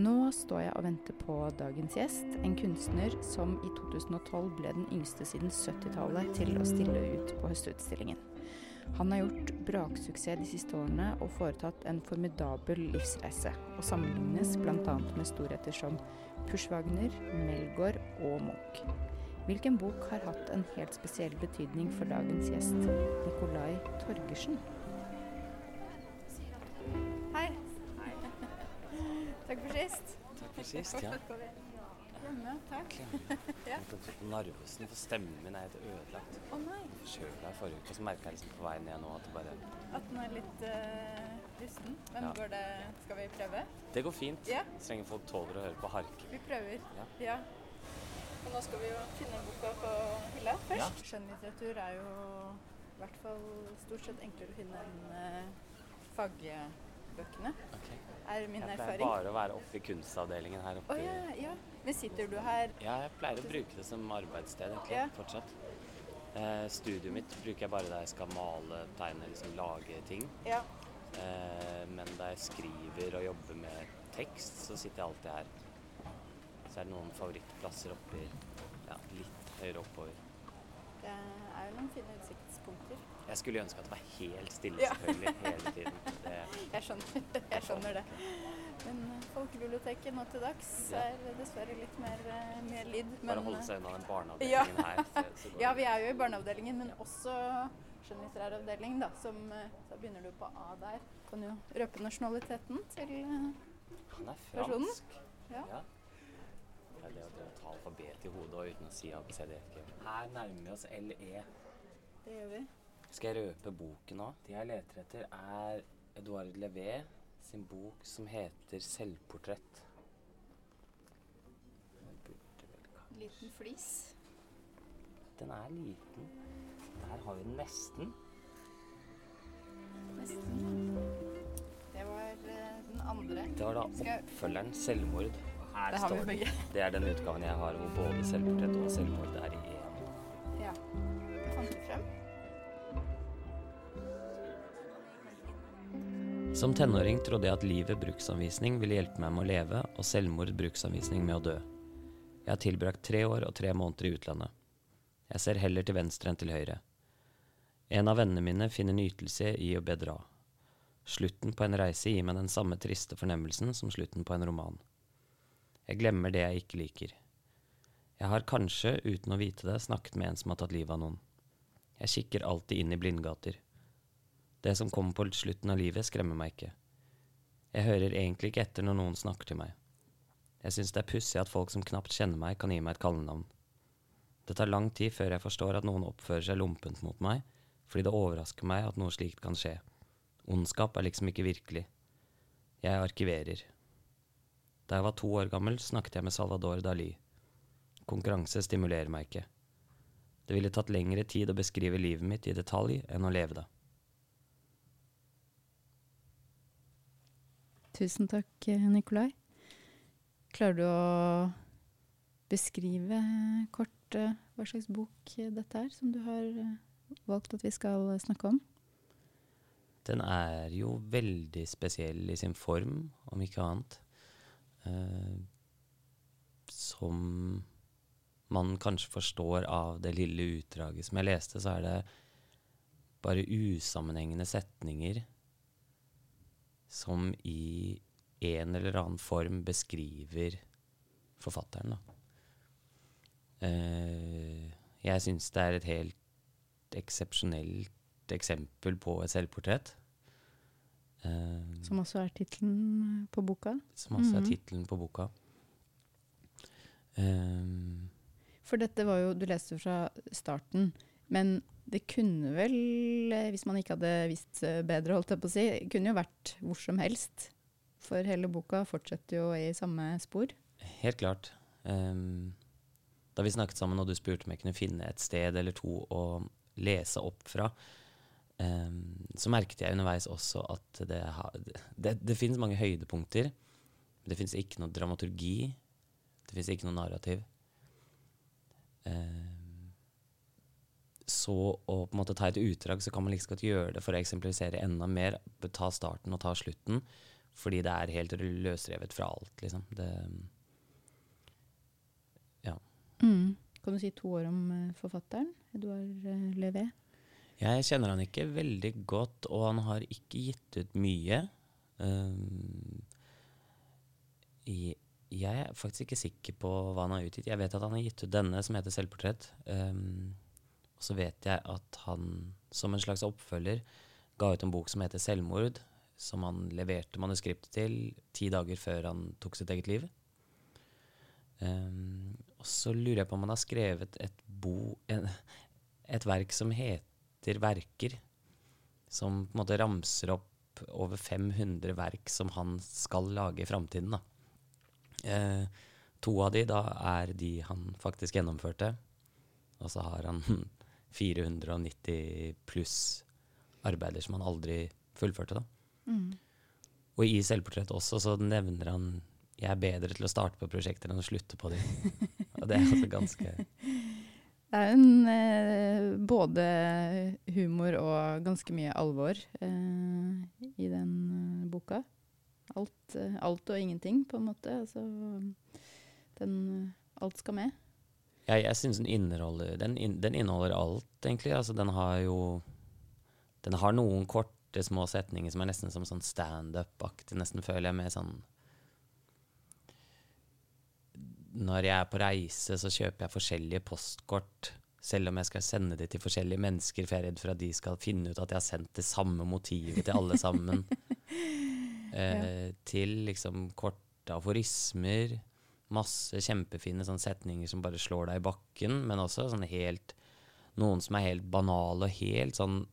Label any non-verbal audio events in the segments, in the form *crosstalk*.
Nå står jeg og venter på dagens gjest, en kunstner som i 2012 ble den yngste siden 70-tallet til å stille ut på Høstutstillingen. Han har gjort braksuksess de siste årene og foretatt en formidabel livsreise, og sammenlignes bl.a. med storheter som Pushwagner, Melgaard og Munch. Hvilken bok har hatt en helt spesiell betydning for dagens gjest, Nikolai Torgersen? Sist, ja. Hjemme, takk. *laughs* Jeg litt Narvesen, for stemmen min er helt ødelagt. Å nei, Forkjøla i forrige uke, så merker jeg liksom på vei ned nå at det bare at den er litt uh, rusten. Men Ja. går det Skal vi prøve? Det går fint. Ja. Så lenge folk tåler å høre på harke. Vi prøver. Ja. ja. Og nå skal vi jo finne boka på hylla først. Ja. Skjønnlitteratur er jo i hvert fall stort sett enklere å finne enn uh, fagbøkene, Okay. er min Jeg pleier erfaring. bare å være oppe i kunstavdelingen her oppe. Oh, ja, ja. Men sitter du her Ja, jeg pleier å bruke det som arbeidssted egentlig, Ja. fortsatt. Eh, studioet mitt bruker jeg bare da jeg skal male, tegne, liksom lage ting. Ja. Eh, men da jeg skriver og jobber med tekst, så sitter jeg alltid her. Så er det noen favorittplasser oppi ja, litt høyere oppover. Det er jo noen fine utsiktspunkter. Jeg skulle ønske at det var helt stille, Ja. selvfølgelig, hele tiden. Det, Jeg *laughs* skjønner, jeg skjønner det. Men eh, folkebiblioteket nå til dags Ja. er dessverre litt mer, eh, mer lyd. Men, bare holde seg unna den Ja. barneavdelingen her. Så, så *laughs* Ja, vi er jo i barneavdelingen, men også skjønnlitterær avdeling, da. Som eh, Da begynner du på A der. Kan jo røpe nasjonaliteten til personen. Han er fransk. Ja. Ja. Det er det å ta alfabet i hodet og uten å si ABCDFG. Her nærmer vi oss LE. Det gjør vi. Skal jeg røpe boken nå? De jeg leter etter, er Edouard Levé sin bok som heter 'Selvportrett'. Liten flis. Den er liten. Der har vi den nesten. Nesten. Det var eh, den andre. Det var da oppfølgeren 'Selvmord'. Her Det står begge. Det er den utgaven jeg har hvor både selvportrett og selvmord er i Som tenåring trodde jeg at livet bruksanvisning ville hjelpe meg med å leve, og selvmord bruksanvisning med å dø. Jeg har tilbrakt tre år og tre måneder i utlandet. Jeg ser heller til venstre enn til høyre. En av vennene mine finner nytelse i å bedra. Slutten på en reise gir meg den samme triste fornemmelsen som slutten på en roman. Jeg glemmer det jeg ikke liker. Jeg har kanskje, uten å vite det, snakket med en som har tatt livet av noen. Jeg kikker alltid inn i blindgater. Det som kommer på slutten av livet, skremmer meg ikke. Jeg hører egentlig ikke etter når noen snakker til meg. Jeg syns det er pussig at folk som knapt kjenner meg, kan gi meg et kallenavn. Det tar lang tid før jeg forstår at noen oppfører seg lompent mot meg, fordi det overrasker meg at noe slikt kan skje. Ondskap er liksom ikke virkelig. Jeg arkiverer. Da jeg var to år gammel, snakket jeg med Salvador Dali. Konkurranse stimulerer meg ikke. Det ville tatt lengre tid å beskrive livet mitt i detalj enn å leve det. Tusen takk, eh, Nikolai. Klarer du å beskrive kort eh, hva slags bok eh, dette er, som du har eh, valgt at vi skal eh, snakke om? Den er jo veldig spesiell i sin form, om ikke annet. Eh, som man kanskje forstår av det lille utdraget som jeg leste, så er det bare usammenhengende setninger som i en eller annen form beskriver forfatteren. Eh, jeg syns det er et helt eksepsjonelt eksempel på et selvportrett. Eh, Som også er tittelen på boka. som også er Mhm. tittelen på boka. Eh, For dette var jo Du leste fra starten, men det kunne vel, eh, hvis man ikke hadde visst eh, bedre, holdt jeg på å si, kunne jo vært hvor som helst. For hele boka fortsetter jo i samme spor. Helt klart. Um, da vi snakket sammen og du spurte om jeg kunne finne et sted eller to å lese opp fra, um, så merket jeg underveis også at det, ha, det, det finnes mange høydepunkter. Det finnes ikke noe dramaturgi. Det finnes ikke noe narrativ. Ehm, så å på en måte ta et utdrag, så kan man like liksom godt gjøre det for å eksemplifisere enda mer. Ta starten og ta slutten. fordi det er helt løsrevet fra alt, liksom. Det, Mm. Kan du si to år om eh, forfatteren, Edouard eh, Levé? jeg kjenner han ikke veldig godt, og han har ikke gitt ut mye. Um, i, jeg er faktisk ikke sikker på hva han har utgitt. Jeg vet at han har gitt ut denne, som heter 'Selvportrett'. Um, og så vet jeg at han, som en slags oppfølger, ga ut en bok som heter 'Selvmord', som han leverte manuskriptet til ti dager før han tok sitt eget liv. Um, og så lurer jeg på om han har skrevet et, bo, en, et verk som heter 'Verker', som på en måte ramser opp over 500 verk som han skal lage i framtiden. Eh, to av de da er de han faktisk gjennomførte, og så har han *laughs* 490 pluss arbeider som han aldri fullførte. da. Mm. Og i selvportrettet også så nevner han jeg er bedre til å starte på prosjekter enn å slutte på dem. *laughs* Og det er altså ganske Det er en, eh, både humor og ganske mye alvor eh, i den eh, boka. Alt, eh, alt, og ingenting, på en måte. Altså, den, eh, alt skal med. Ja, jeg syns den inneholder den, in, den, inneholder alt, egentlig. Altså, den har jo Den har noen korte, små setninger som er nesten som sånn standup-aktig, nesten føler jeg, med sånn når jeg er på reise, så kjøper jeg forskjellige postkort. Selv om jeg skal sende det til forskjellige mennesker, for jeg er redd for at de skal finne ut at jeg har sendt det samme motivet til alle sammen. *laughs* eh, til liksom korte aforismer. Masse kjempefine sånne setninger som bare slår deg i bakken, men også sånn helt Noen som er helt banale og helt sånn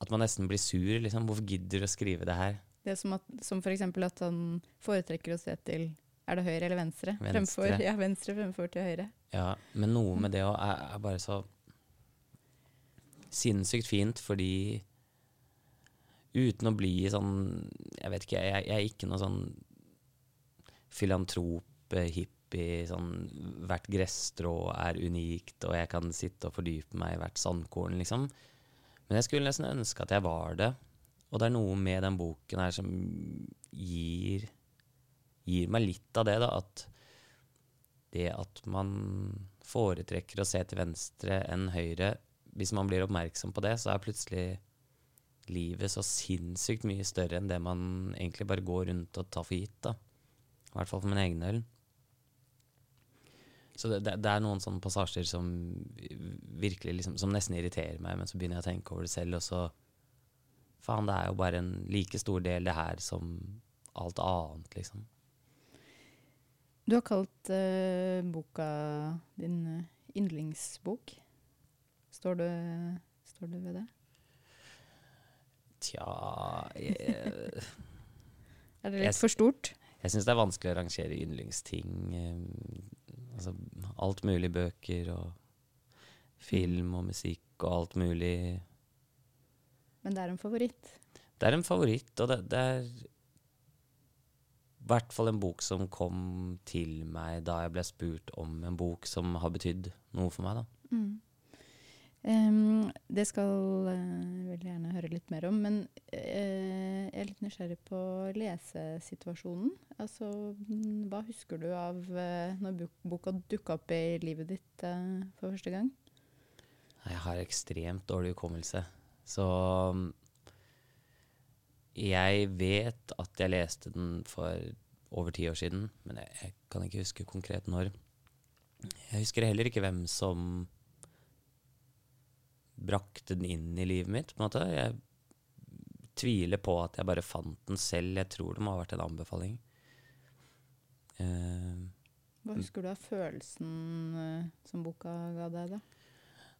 At man nesten blir sur, liksom. Hvorfor gidder du å skrive det her? Det er som, at, som for eksempel at han foretrekker å se til er det høyre eller venstre? Venstre. Fremfor, ja, venstre fremfor til høyre. Ja, men noe med det òg er, er, bare så sinnssykt fint, fordi uten å bli sånn Jeg vet ikke, jeg, jeg er ikke noe sånn filantrop, hippie, sånn Hvert gresstrå er unikt, og jeg kan sitte og fordype meg i hvert sandkorn, liksom. Men jeg skulle nesten ønske at jeg var det. Og det er noe med den boken her som gir gir meg litt av det, da, at det at man foretrekker å se til venstre enn høyre Hvis man blir oppmerksom på det, så er plutselig livet så sinnssykt mye større enn det man egentlig bare går rundt og tar for gitt. da. I hvert fall for min egen del. Så det, det, det, er noen sånne passasjer som virkelig liksom, som nesten irriterer meg, men så begynner jeg å tenke over det selv, og så Faen, det er jo bare en like stor del, det her, som alt annet, liksom. Du har kalt uh, boka din uh, yndlingsbok. Står du, står du, ved det? Tja jeg, *laughs* Er det litt for stort? Jeg syns det er vanskelig å rangere yndlingsting. Um, altså alt mulig bøker og film og musikk og alt mulig. Men det er en favoritt? Det er en favoritt, og det, det er hvert fall en bok som kom til meg da jeg ble spurt om en bok som har betydd noe for meg. da. Mm. Um, det skal jeg uh, veldig gjerne høre litt mer om. Men uh, jeg er litt nysgjerrig på lesesituasjonen. Altså, hva husker du av uh, når boka dukka opp i livet ditt for første gang? Jeg har ekstremt dårlig hukommelse. Så um, jeg vet at jeg leste den for over ti år siden, men jeg, jeg, kan ikke huske konkret når. Jeg husker heller ikke hvem som brakte den inn i livet mitt. på en måte. Jeg tviler på at jeg bare fant den selv. Jeg tror det må ha vært en anbefaling. Uh, Hva husker du av følelsen uh, som boka ga deg, da?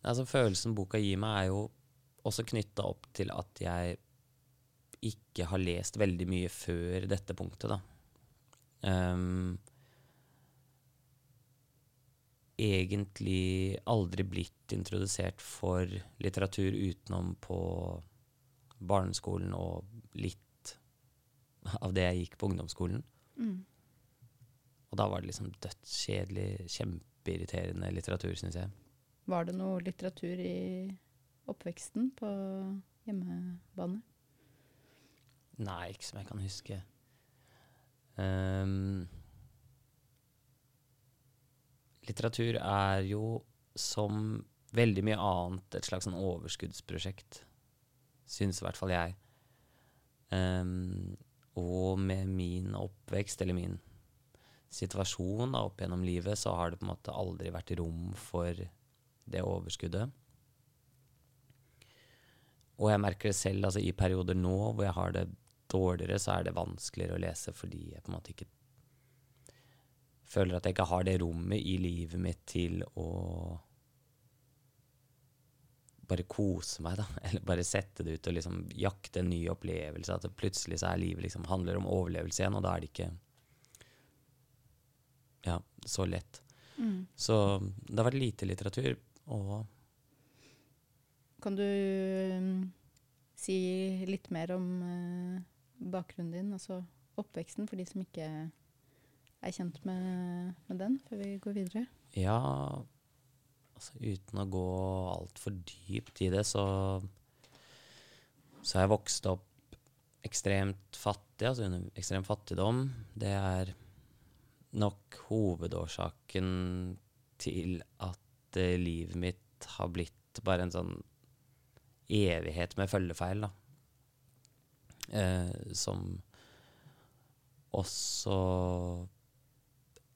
Altså, følelsen boka gir meg, er jo også knytta opp til at jeg ikke har lest veldig mye før dette punktet, da. Um, egentlig aldri blitt introdusert for litteratur utenom på barneskolen og litt av det jeg gikk på ungdomsskolen. Mm. Og da var det liksom dødskjedelig, kjempeirriterende litteratur, syns jeg. Var det noe litteratur i oppveksten på hjemmebane? Nei, ikke som jeg kan huske. Um, litteratur er jo som veldig mye annet et slags sånn overskuddsprosjekt. Syns i hvert fall jeg. Um, og med min oppvekst, eller min situasjon da, opp gjennom livet, så har det på en måte aldri vært rom for det overskuddet. Og jeg merker det selv altså i perioder nå hvor jeg har det dårligere, så er det vanskeligere å lese fordi jeg på en måte ikke føler at jeg ikke har det rommet i livet mitt til å bare kose meg, da. *laughs* Eller bare sette det ut og liksom jakte en ny opplevelse. At plutselig så er livet liksom handler om overlevelse igjen, og da er det ikke ja, så lett. Mm. Så det har vært lite litteratur, og Kan du um, si litt mer om uh, bakgrunnen din, altså oppveksten, for de som ikke er kjent med, med den, før vi går videre? Ja, altså, uten å gå altfor dypt i det, så, så har jeg vokst opp ekstremt fattig, altså under ekstrem fattigdom. Det er nok hovedårsaken til at uh, livet mitt har blitt bare en sånn evighet med følgefeil, da. Uh, som også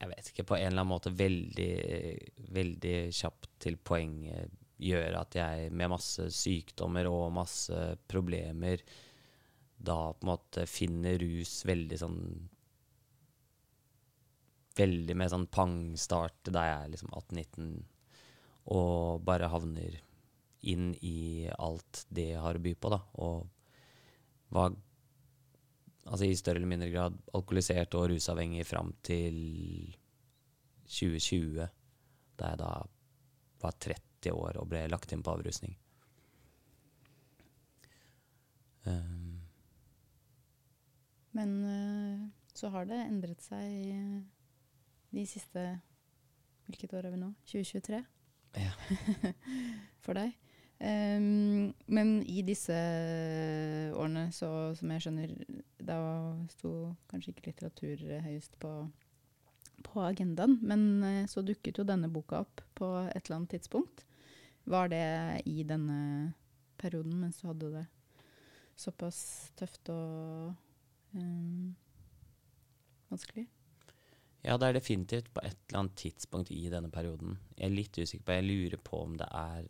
jeg vet ikke, på en eller annen måte veldig, veldig kjapt til poenget gjør at jeg med masse sykdommer og masse problemer da på en måte finner rus veldig sånn Veldig med sånn pangstart da jeg er liksom 18-19 og bare havner inn i alt det jeg har å by på, da. Og var altså i større eller mindre grad alkoholisert og rusavhengig fram til 2020, da jeg da var 30 år og ble lagt inn på avrusning. Um. Men uh, så har det endret seg de siste Hvilket år er vi nå? 2023? Ja. *laughs* For deg? Um, men i disse årene, så som jeg skjønner, da sto kanskje ikke litteratur høyest på, på agendaen. Men uh, så dukket jo denne boka opp på et eller annet tidspunkt. Var det i denne perioden mens du hadde det såpass tøft og um, vanskelig? Ja, det er definitivt på et eller annet tidspunkt i denne perioden. Jeg er litt usikker på, jeg lurer på om det er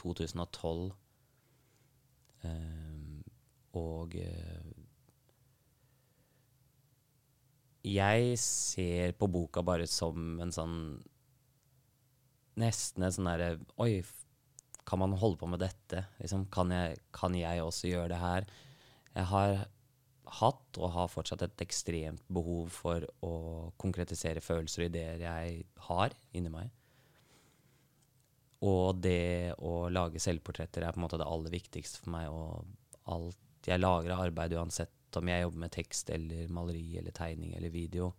2012. Um, og uh, Jeg ser på boka bare som en sånn Nesten en sånn derre Oi, kan man holde på med dette? Liksom, kan, jeg, kan jeg også gjøre det her? Jeg har hatt og har fortsatt et ekstremt behov for å konkretisere følelser og ideer jeg har inni meg. Og det å lage selvportretter er på en måte det aller viktigste for meg. Og alt jeg lager av arbeid, uansett om jeg jobber med tekst eller maleri eller tegning eller video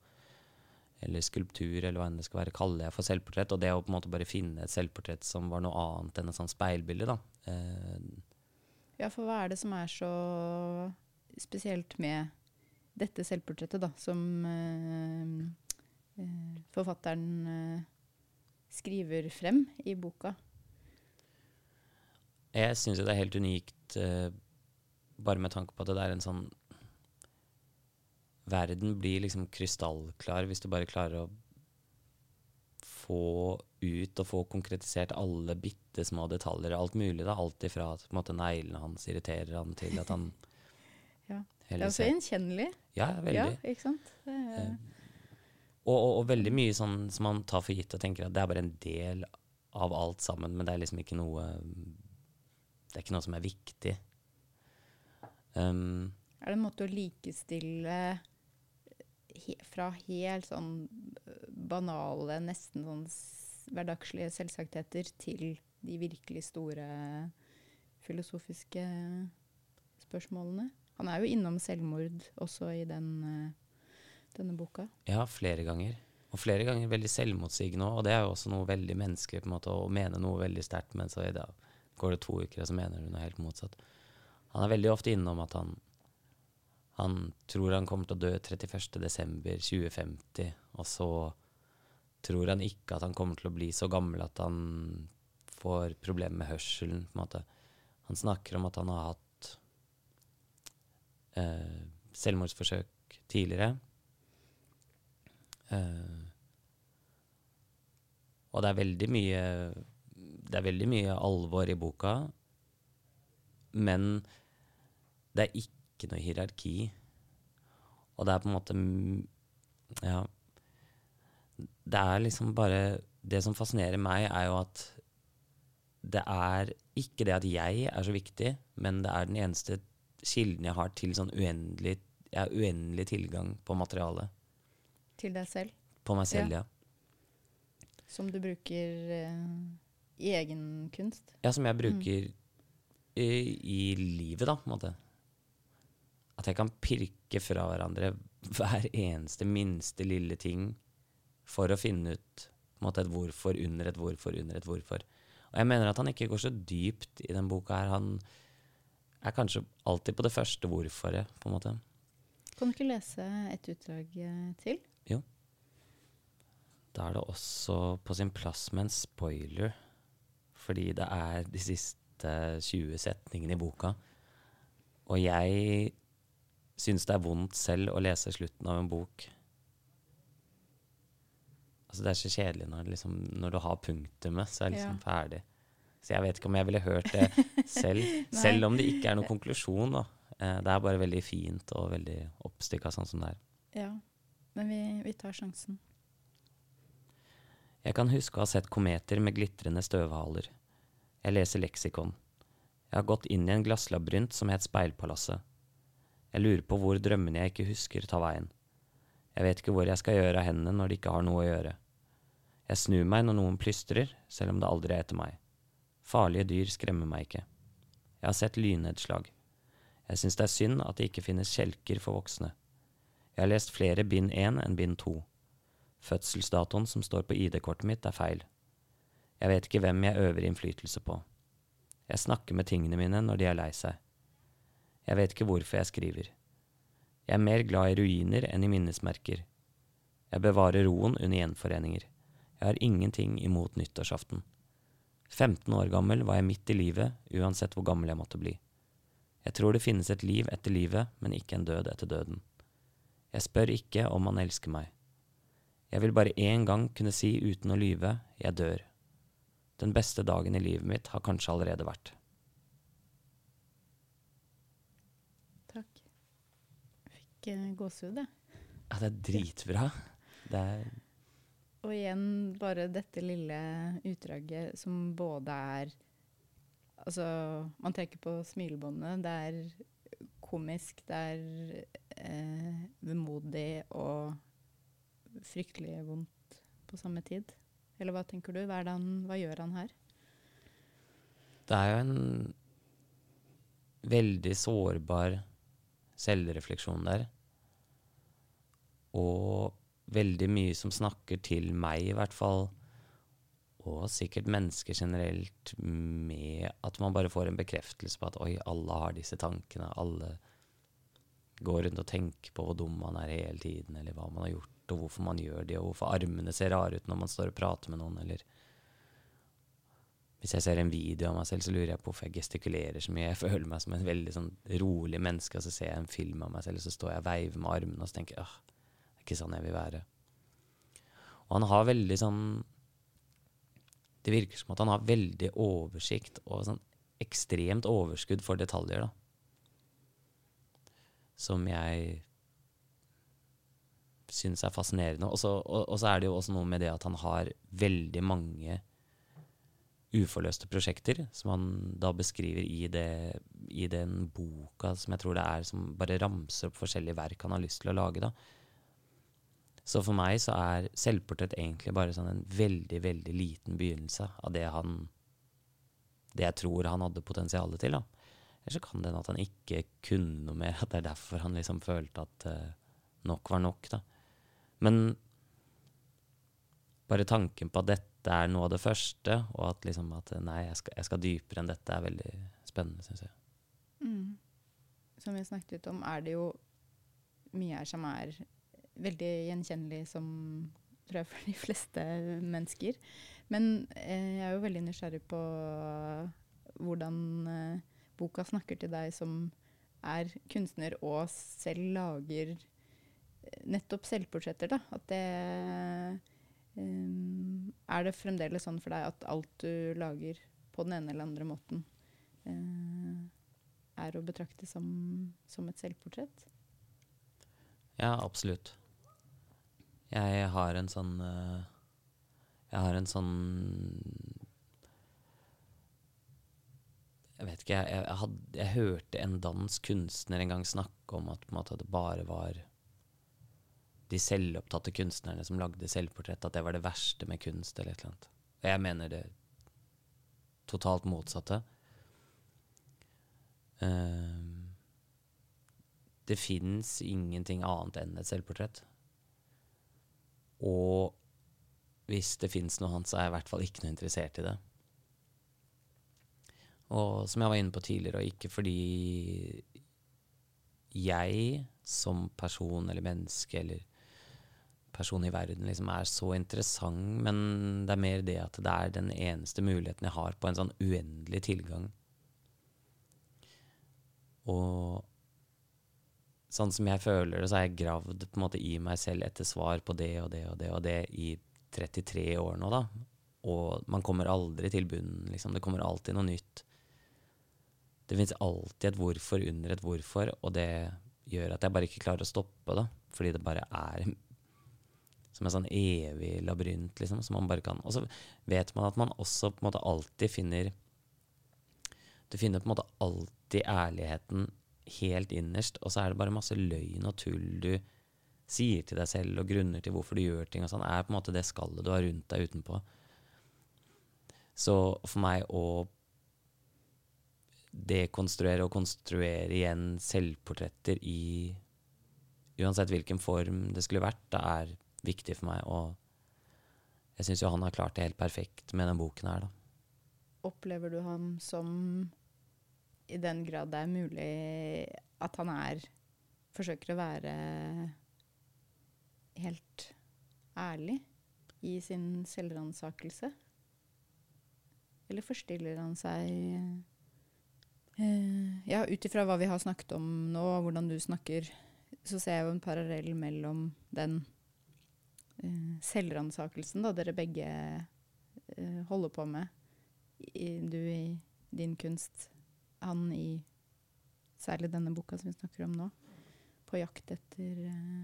eller skulptur eller hva enn det skal være, kaller jeg for selvportrett. Og det å på en måte bare finne et selvportrett som var noe annet enn et sånt speilbilde, da. Eh, ja, for hva er det som er så spesielt med dette selvportrettet, da, som eh, eh forfatteren eh, skriver frem i boka? Jeg syns jo det er helt unikt, uh, bare med tanke på at det er en sånn Verden blir liksom krystallklar hvis du bare klarer å få ut og få konkretisert alle bitte små detaljer. Alt mulig. da, Alt ifra at neglene hans irriterer han til at han *laughs* Ja. Det er også gjenkjennelig. Ja, veldig. Ja, ikke sant? Det er, uh, og, og, og, veldig mye sånn som man tar for gitt og tenker at det er bare en del av alt sammen, men det er liksom ikke noe Det er ikke noe som er viktig. Um, er det en måte å likestille he, fra helt sånn banale, nesten sånn hverdagslige selvsagtheter til de virkelig store filosofiske spørsmålene? Han er jo innom selvmord også i den uh, denne boka? Ja, flere ganger. Og flere ganger veldig selvmotsigende òg. Og det er jo også noe veldig menneskelig på en måte, å mene noe veldig sterkt, men så da går det to uker, og så mener du noe helt motsatt. Han er veldig ofte innom at han Han tror han kommer til å dø 31.12.2050, og så tror han ikke at han kommer til å bli så gammel at han får problemer med hørselen. på en måte. Han snakker om at han har hatt eh, selvmordsforsøk tidligere. Eh, og det er veldig mye Det er veldig mye alvor i boka, men det er ikke noe hierarki. Og det er på en måte Ja. Det er liksom bare Det som fascinerer meg, er jo at det er ikke det at jeg er så viktig, men det er den eneste kilden jeg har til sånn uendelig Jeg uendelig tilgang på materiale. Til deg selv? På meg selv, ja. ja. Som du bruker eh, i egen kunst? Ja, som jeg bruker mm. i, i, livet, da, på en måte. At jeg kan pirke fra hverandre hver eneste minste lille ting for å finne ut måte, et hvorfor under et hvorfor under et hvorfor. Og jeg mener at han ikke går så dypt i den boka her. Han er kanskje alltid på det første hvorforet, på en måte. Kan du ikke lese et utdrag eh, til? Jo. Da er det også på sin plass med en spoiler, fordi det er de siste 20 setningene i boka. Og jeg syns det er vondt selv å lese slutten av en bok. Altså Det er så kjedelig når, liksom, når du har punktumet, så er det liksom ja. ferdig. Så jeg vet ikke om jeg ville hørt det *laughs* selv, selv om det ikke er noen konklusjon. da. Eh, det er bare veldig fint og veldig oppstykka sånn som det er. Ja, men vi, vi tar sjansen. Jeg kan huske å ha sett kometer med glitrende støvhaler. Jeg leser leksikon. Jeg har gått inn i en glasslabyrint som het Speilpalasset. Jeg lurer på hvor drømmene jeg ikke husker, tar veien. Jeg vet ikke hvor jeg skal gjøre av hendene når de ikke har noe å gjøre. Jeg snur meg når noen plystrer, selv om det aldri er etter meg. Farlige dyr skremmer meg ikke. Jeg har sett lynnedslag. Jeg syns det er synd at det ikke finnes kjelker for voksne. Jeg har lest flere bind én enn bind to. Fødselsdatoen som står på ID-kortet mitt, er feil. Jeg vet ikke hvem jeg øver innflytelse på. Jeg snakker med tingene mine når de er lei seg. Jeg vet ikke hvorfor jeg skriver. Jeg er mer glad i ruiner enn i minnesmerker. Jeg bevarer roen under gjenforeninger. Jeg har ingenting imot nyttårsaften. 15 år gammel var jeg midt i livet, uansett hvor gammel jeg måtte bli. Jeg tror det finnes et liv etter livet, men ikke en død etter døden. Jeg spør ikke om han elsker meg. Jeg vil bare én gang kunne si uten å lyve, jeg dør. Den beste dagen i livet mitt har kanskje allerede vært. Takk. fikk gåsehud, jeg. Ja, det er dritbra. Det er Og igjen bare dette lille utdraget som både er Altså, man trekker på smilebåndet. Det er komisk, det er eh, vemodig og fryktelig vondt på samme tid. Eller hva tenker du? Hva, han, hva gjør han her? Det er jo en veldig sårbar selvrefleksjon der. Og veldig mye som snakker til meg, i hvert fall. Og sikkert mennesker generelt, med at man bare får en bekreftelse på at oi, alle har disse tankene. Alle går rundt og tenker på hvor dum man er hele tiden, eller hva man har gjort, og hvorfor man gjør det, og hvorfor armene ser rare ut når man står og prater med noen, eller hvis jeg ser en video av meg selv, så lurer jeg på hvorfor jeg gestikulerer så mye. Jeg *laughs* føler meg som en veldig sånn rolig menneske, og så ser jeg en film av meg selv, og så står jeg og veiver med armene, og så tenker jeg er ikke sånn jeg vil være. Og han har veldig sånn Det virker som at han har veldig oversikt og sånn ekstremt overskudd for detaljer, da. Som jeg syns er fascinerende. Og så, og, og så er det jo også noe med det at han har veldig mange uforløste prosjekter, som han da beskriver i, det, i, den boka som jeg tror det er, som bare ramser opp forskjellige verk han har lyst til å lage. da. Så for meg så er selvportrett egentlig bare sånn en veldig, veldig liten begynnelse av det han Det jeg tror han hadde potensialet til, da. Eller så kan det hende at han ikke kunne noe mer, at det er derfor han liksom følte at uh, nok var nok, da. Men bare tanken på at dette er noe av det første, og at liksom at nei, jeg skal, jeg skal dypere enn dette, er veldig spennende, syns jeg. Mm. Som vi snakket om, er det jo mye her som er veldig gjenkjennelig som tror jeg for de fleste mennesker. Men eh, jeg er jo veldig nysgjerrig på hvordan eh, boka snakker til deg som er kunstner og selv lager eh, nettopp selvportretter. Da. At det um, Er det fremdeles sånn for deg at alt du lager på den ene eller andre måten, uh, er å betrakte som, som et selvportrett? Ja, absolutt. Jeg har en sånn uh, Jeg har en sånn Jeg vet ikke, jeg, jeg, had, jeg, hørte en dansk kunstner en gang snakke om at, måte, det bare var de selvopptatte kunstnerne som lagde selvportrett, at det var det verste med kunst, eller et eller annet. Og jeg mener det totalt motsatte. Uh, det fins ingenting annet enn et selvportrett. Og hvis det fins noe annet, så er jeg i hvert fall ikke noe interessert i det. Og som jeg var inne på tidligere, og ikke fordi jeg som person eller menneske eller person i verden liksom er så interessant, men det er mer det at det er den eneste muligheten jeg har på en sånn uendelig tilgang. Og sånn som jeg føler det, så har jeg gravd på en måte i meg selv etter svar på det og det og det og det i 33 år nå, da. Og man kommer aldri til bunnen, liksom. Det kommer alltid noe nytt. Det fins alltid et hvorfor under et hvorfor, og det gjør at jeg bare ikke klarer å stoppe det. Fordi det bare er som en sånn evig labyrint, liksom, som man bare kan Og så vet man at man også på en måte alltid finner Du finner på en måte alltid ærligheten helt innerst, og så er det bare masse løgn og tull du sier til deg selv, og grunner til hvorfor du gjør ting og sånn, er på en måte det skallet du har rundt deg utenpå. Så for meg å dekonstruere og konstruere igjen selvportretter i Uansett hvilken form det skulle vært, det er viktig for meg. Og jeg syns jo han har klart det helt perfekt med den boken her, da. Opplever du ham som i den grad det er mulig at han er Forsøker å være helt ærlig i sin selvransakelse? Eller forstiller han seg Ja, ut ifra hva vi har snakket om nå, og hvordan du snakker, så ser jeg jo en parallell mellom den uh, selvransakelsen dere begge uh, holder på med, I, du i din kunst, han i særlig denne boka som vi snakker om nå, på jakt etter uh,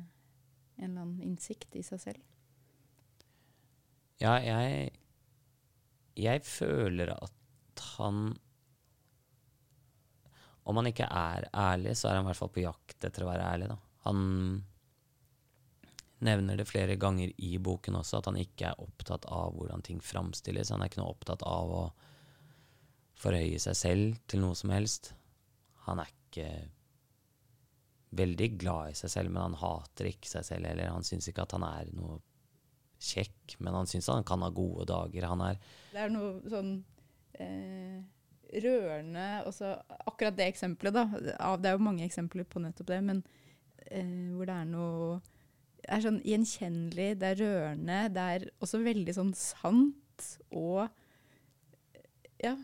en eller annen innsikt i seg selv? Ja, jeg Jeg føler at han Om han ikke er ærlig, så er han i hvert fall på jakt etter å være ærlig, da. Han nevner det flere ganger i boken også, at han ikke er opptatt av hvordan ting framstilles. Han er ikke noe opptatt av å forhøye seg selv til noe som helst. Han er ikke veldig glad i seg selv, men han hater ikke seg selv heller. Han syns ikke at han er noe kjekk, men han syns han kan ha gode dager. Han er Det er noe sånn eh, rørende også, Akkurat det eksempelet, da. Det er jo mange eksempler på nettopp det, men eh, hvor det er noe det er sånn gjenkjennelig, det er rørende, det er også veldig sånn sant og ja,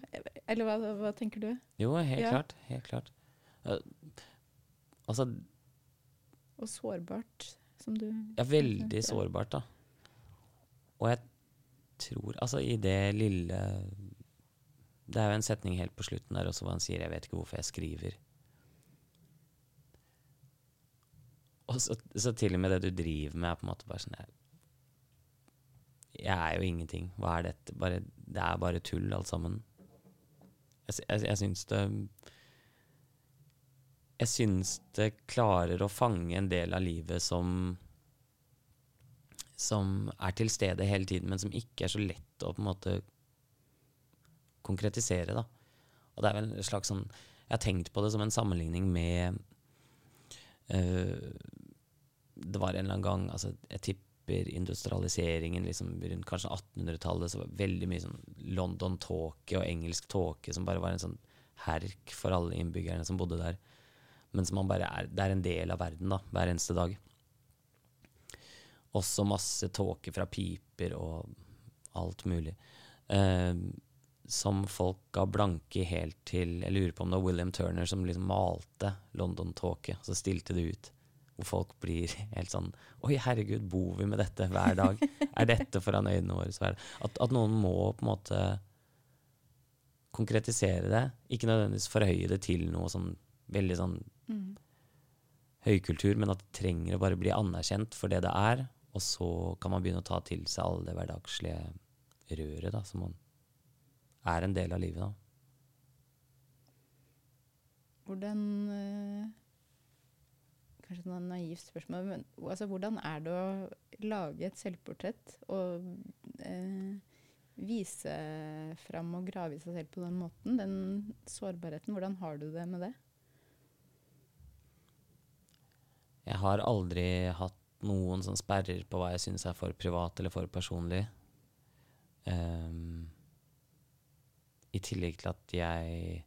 eller hva, hva, tenker du? Jo, helt ja. klart. Helt klart. Uh, altså Og sårbart, som du Ja, veldig sårbart, da. Og jeg tror Altså, i det lille Det er jo en setning helt på slutten der også hvor han sier 'Jeg vet ikke hvorfor jeg skriver'. Og så, så til og med det du driver med, er på en måte bare sånn jeg, jeg er jo ingenting. Hva er dette? Bare, det er bare tull, alt sammen. Jeg, jeg, jeg syns det Jeg syns det klarer å fange en del av livet som Som er til stede hele tiden, men som ikke er så lett å på en måte konkretisere, da. Og det er vel en slags sånn Jeg har tenkt på det som en sammenligning med uh, Det var en eller annen gang altså, Jeg tipper industrialiseringen liksom, rundt kanskje 1800-tallet, så var det veldig mye sånn London-tåke og engelsk tåke som bare var en sånn herk for alle innbyggerne som bodde der. men som man bare er Det er en del av verden, da, hver eneste dag. Også masse tåke fra piper og alt mulig. Eh, som folk ga blanke helt til Jeg lurer på om det var William Turner som liksom malte London-tåke, så stilte det ut. Hvor folk blir helt sånn Oi, herregud, bor vi med dette hver dag? er dette foran øynene våre? At, at noen må på en måte konkretisere det. Ikke nødvendigvis forhøye det til noe sånn veldig sånn mm. høykultur, men at det trenger å bare bli anerkjent for det det er. Og så kan man begynne å ta til seg alle det hverdagslige røret da, som man er en del av livet. da. Hvordan øh, Kanskje et naivt spørsmål, men altså, hvordan er det å lage et selvportrett og øh, vise fram og grave i seg selv på den måten? Den sårbarheten, hvordan har du det med det? Jeg har aldri hatt noen som sperrer på hva jeg syns er for privat eller for personlig. Um, I tillegg til at jeg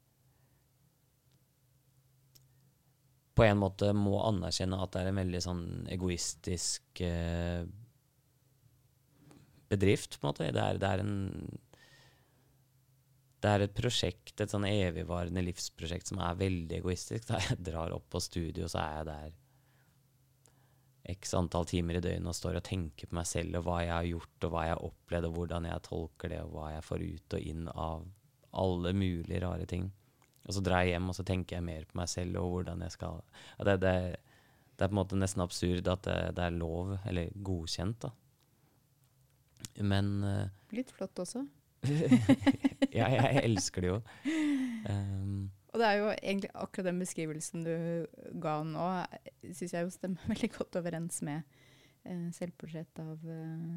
på en måte må anerkjenne at det er en veldig sånn egoistisk eh, bedrift, på en måte. Det er, det er, en det er et prosjekt, et sånn evigvarende livsprosjekt som er veldig egoistisk. Da jeg drar opp på studio, så er jeg der x antall timer i døgnet og står og tenker på meg selv og hva jeg har gjort og hva jeg har opplevd og hvordan jeg tolker det og hva jeg får ut og inn av alle mulige rare ting. Og så drar jeg hjem og så tenker jeg mer på meg selv og hvordan jeg skal det, det, det, er på en måte nesten absurd at det, det er lov, eller godkjent, da. Men uh, Litt flott også. *laughs* ja, jeg elsker det jo. Um, og det er jo egentlig akkurat den beskrivelsen du ga nå, syns jeg jo stemmer *laughs* veldig godt overens med eh, selvportrett av eh,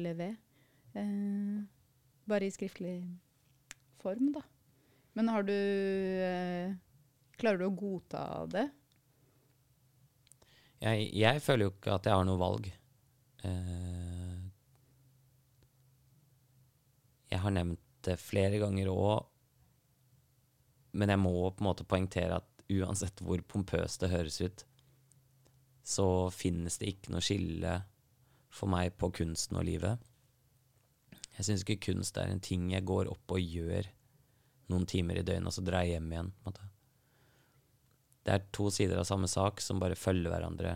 Levé. Eh, bare i skriftlig form, da. Men har du eh, Klarer du å godta det? Jeg, jeg, føler jo ikke at jeg har noe valg. Eh, jeg har nevnt det flere ganger òg men jeg må på en måte poengtere at uansett hvor pompøst det høres ut, så finnes det ikke noe skille for meg på kunsten og livet. Jeg syns ikke kunst er en ting jeg går opp og gjør noen timer i døgnet, og så drar jeg hjem igjen. Det er to sider av samme sak som bare følger hverandre.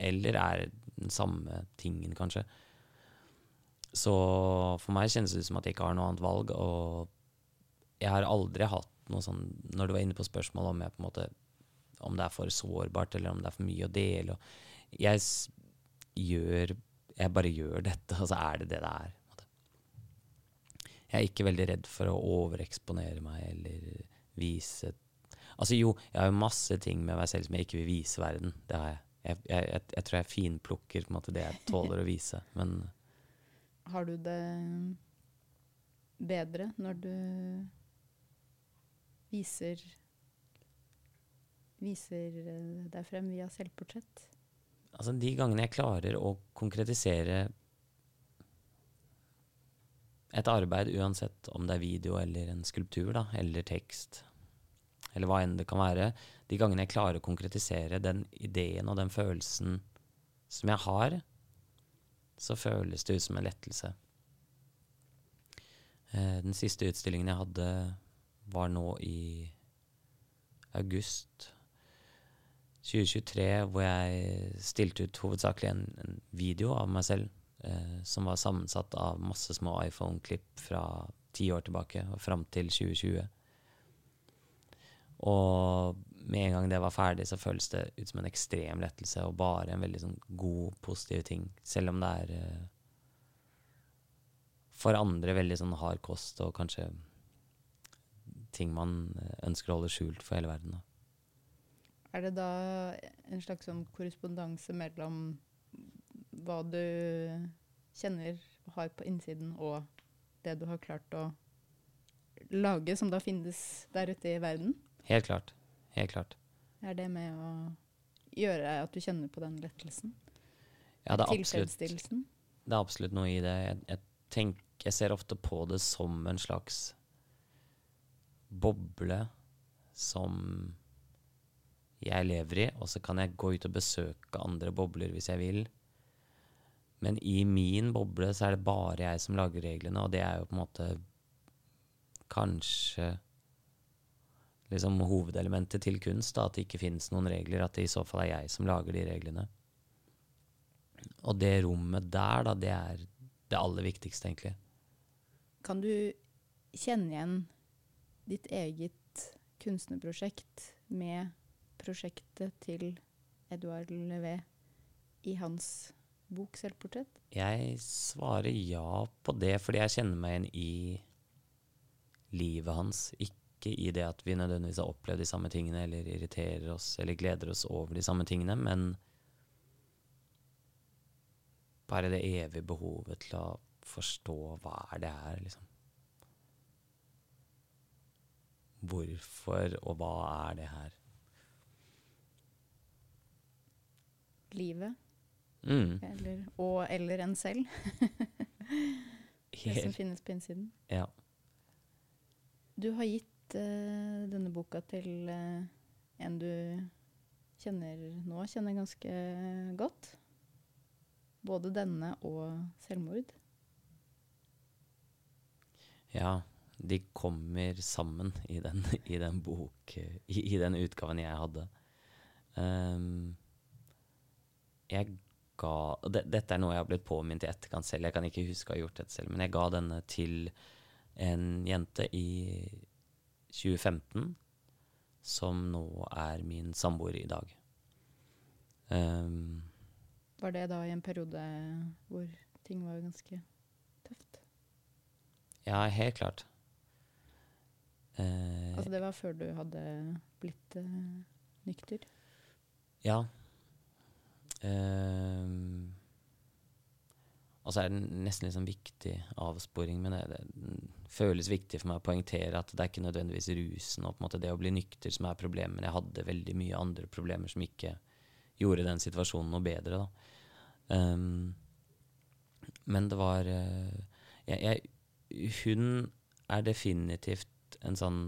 Eller er den samme tingen, kanskje. Så for meg kjennes det ut som at jeg ikke har noe annet valg. og jeg har aldri hatt noe sånn Når du var inne på spørsmålet om, jeg, på en måte, om det er for sårbart, eller om det er for mye å dele Jeg gjør Jeg bare gjør dette, og så er det det det er. Jeg er ikke veldig redd for å overeksponere meg eller vise Altså jo, jeg har jo masse ting med meg selv som jeg ikke vil vise verden. Det har jeg. Jeg, jeg, jeg, jeg tror jeg finplukker på en måte det jeg tåler å vise, men Har du det bedre når du viser, viser eh, deg frem via selvportrett? Altså De gangene jeg klarer å konkretisere et arbeid, uansett om det er video eller en skulptur, da, eller tekst, eller hva enn det kan være, de gangene jeg klarer å konkretisere den ideen og den følelsen som jeg har, så føles det ut som en lettelse. Eh, den siste utstillingen jeg hadde var nå i august 2023, hvor jeg stilte ut hovedsakelig en, en video av meg selv eh, som var sammensatt av masse små iPhone-klipp fra ti år tilbake og fram til 2020. Og med en gang det var ferdig, så føles det ut som en ekstrem lettelse og bare en veldig sånn god, positiv ting. Selv om det er eh, for andre veldig sånn hard kost og kanskje ting man eh, ønsker å holde skjult for hele verden. Da. Er det da en slags sånn korrespondanse mellom hva du kjenner og har på innsiden, og det du har klart å lage, som da finnes der ute i verden? Helt klart. Helt klart. Er det med å gjøre at du kjenner på den lettelsen? Ja, det er absolutt, det er absolutt noe i det. Jeg, jeg, tenk, jeg ser ofte på det som en slags boble som jeg lever i, og så kan jeg gå ut og besøke andre bobler hvis jeg vil. Men i min boble så er det bare jeg som lager reglene, og det er jo på en måte kanskje liksom hovedelementet til kunst, da, at det ikke finnes noen regler, at det i så fall er jeg som lager de reglene. Og det rommet der, da, det er det aller viktigste, egentlig. Kan du kjenne igjen ditt eget kunstnerprosjekt med prosjektet til Edouard Levé i hans bok 'Selvportrett'? Jeg svarer ja på det, fordi jeg kjenner meg igjen i livet hans. Ikke i det at vi nødvendigvis har opplevd de samme tingene, eller irriterer oss eller gleder oss over de samme tingene, men bare det evige behovet til å forstå hva er det er, liksom. Hvorfor og hva er det her? Livet. Mm. Eller, og eller en selv. *laughs* det som finnes på innsiden. Ja. Du har gitt uh, denne boka til uh, en du kjenner nå, kjenner ganske godt. Både denne og selvmord. Ja, de kommer sammen i den, i den bok i, i, den utgaven jeg hadde. Um, jeg ga det, Dette er noe jeg har blitt påminnet i etterkant selv. Jeg kan ikke huske å ha gjort dette selv, men jeg ga denne til en jente i 2015 som nå er min samboer i dag. Um, var det da i en periode hvor ting var ganske tøft? Ja, helt klart. Uh, altså det var før du hadde blitt uh, nykter? Ja. Og så er det nesten litt sånn viktig avsporing, men det, det, føles viktig for meg å poengtere at det er ikke nødvendigvis rusen og på en måte det å bli nykter som er problemet, jeg hadde veldig mye andre problemer som ikke gjorde den situasjonen noe bedre. Um, men det var uh, jeg, jeg, Hun er definitivt en sånn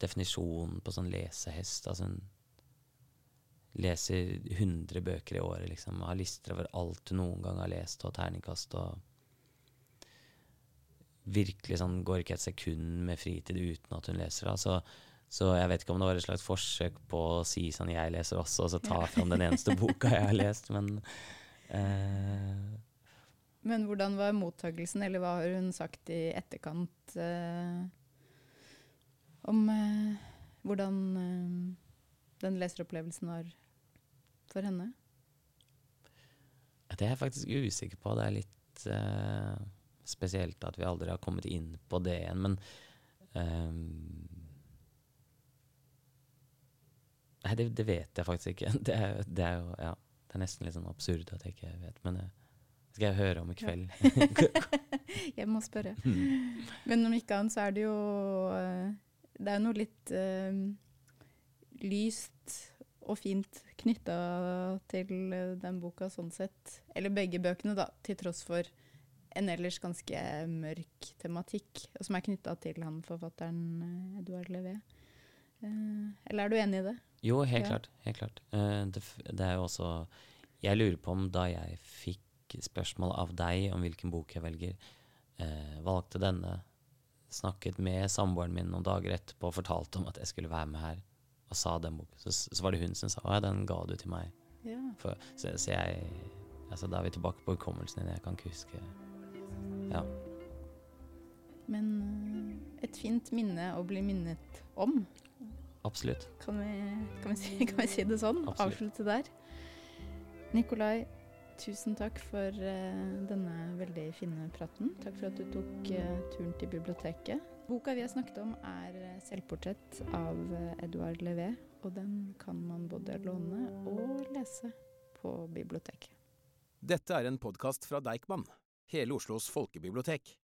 definisjon på sånn lesehest. Altså hun leser 100 bøker i året, liksom. Har lister over alt hun noen gang har lest, og terningkast og Virkelig sånn går ikke et sekund med fritid uten at hun leser. Da. Så, så jeg vet ikke om det var et slags forsøk på å si sånn 'jeg leser også', og så ta fram den eneste boka jeg har lest, men eh. Men hvordan var mottagelsen, eller hva har hun sagt i etterkant eh, om eh, hvordan eh, den leseropplevelsen var for henne? Det er jeg faktisk usikker på. Det er litt uh, spesielt at vi aldri har kommet inn på det igjen. Men um, Nei, det, det, vet jeg faktisk ikke. *laughs* Det er, det er, jo ja, det er nesten litt sånn absurd at jeg ikke vet. Men det skal jeg høre om i kveld. *laughs* Jeg må spørre. Mm. Men om ikke annet så er det jo eh, Det er noe litt uh, lyst og fint knytta til den boka sånn sett. Eller begge bøkene, da, til tross for en ellers ganske mørk tematikk, og som er knytta til han forfatteren eh, Edouard Levé. Uh, eller er du enig i det? Jo, helt ja. klart. Helt klart. Uh, det, det, er jo også Jeg lurer på om da jeg fikk spørsmål av deg om hvilken bok jeg velger, valgte denne, snakket med samboeren min noen dager etterpå og fortalte om at jeg skulle være med her og sa den boka, så, så, var det hun som sa å ja, den ga du til meg. Ja. For, så, så, jeg altså, Da er vi tilbake på hukommelsen din. Jeg kan ikke huske Ja. Men uh, et fint minne å bli minnet om. Absolutt. Kan vi, kan vi, si, *laughs* kan vi si, det sånn? Absolutt. Avslutte der. Nikolai, tusen takk for uh, denne veldig fine praten. Takk for at du tok uh, turen til biblioteket. Boka vi har snakket om er eh, 'Selvportrett' av Edvard Edouard Levé. Og den kan man både låne og lese på biblioteket. Dette er en podkast fra Deichman, hele Oslos folkebibliotek.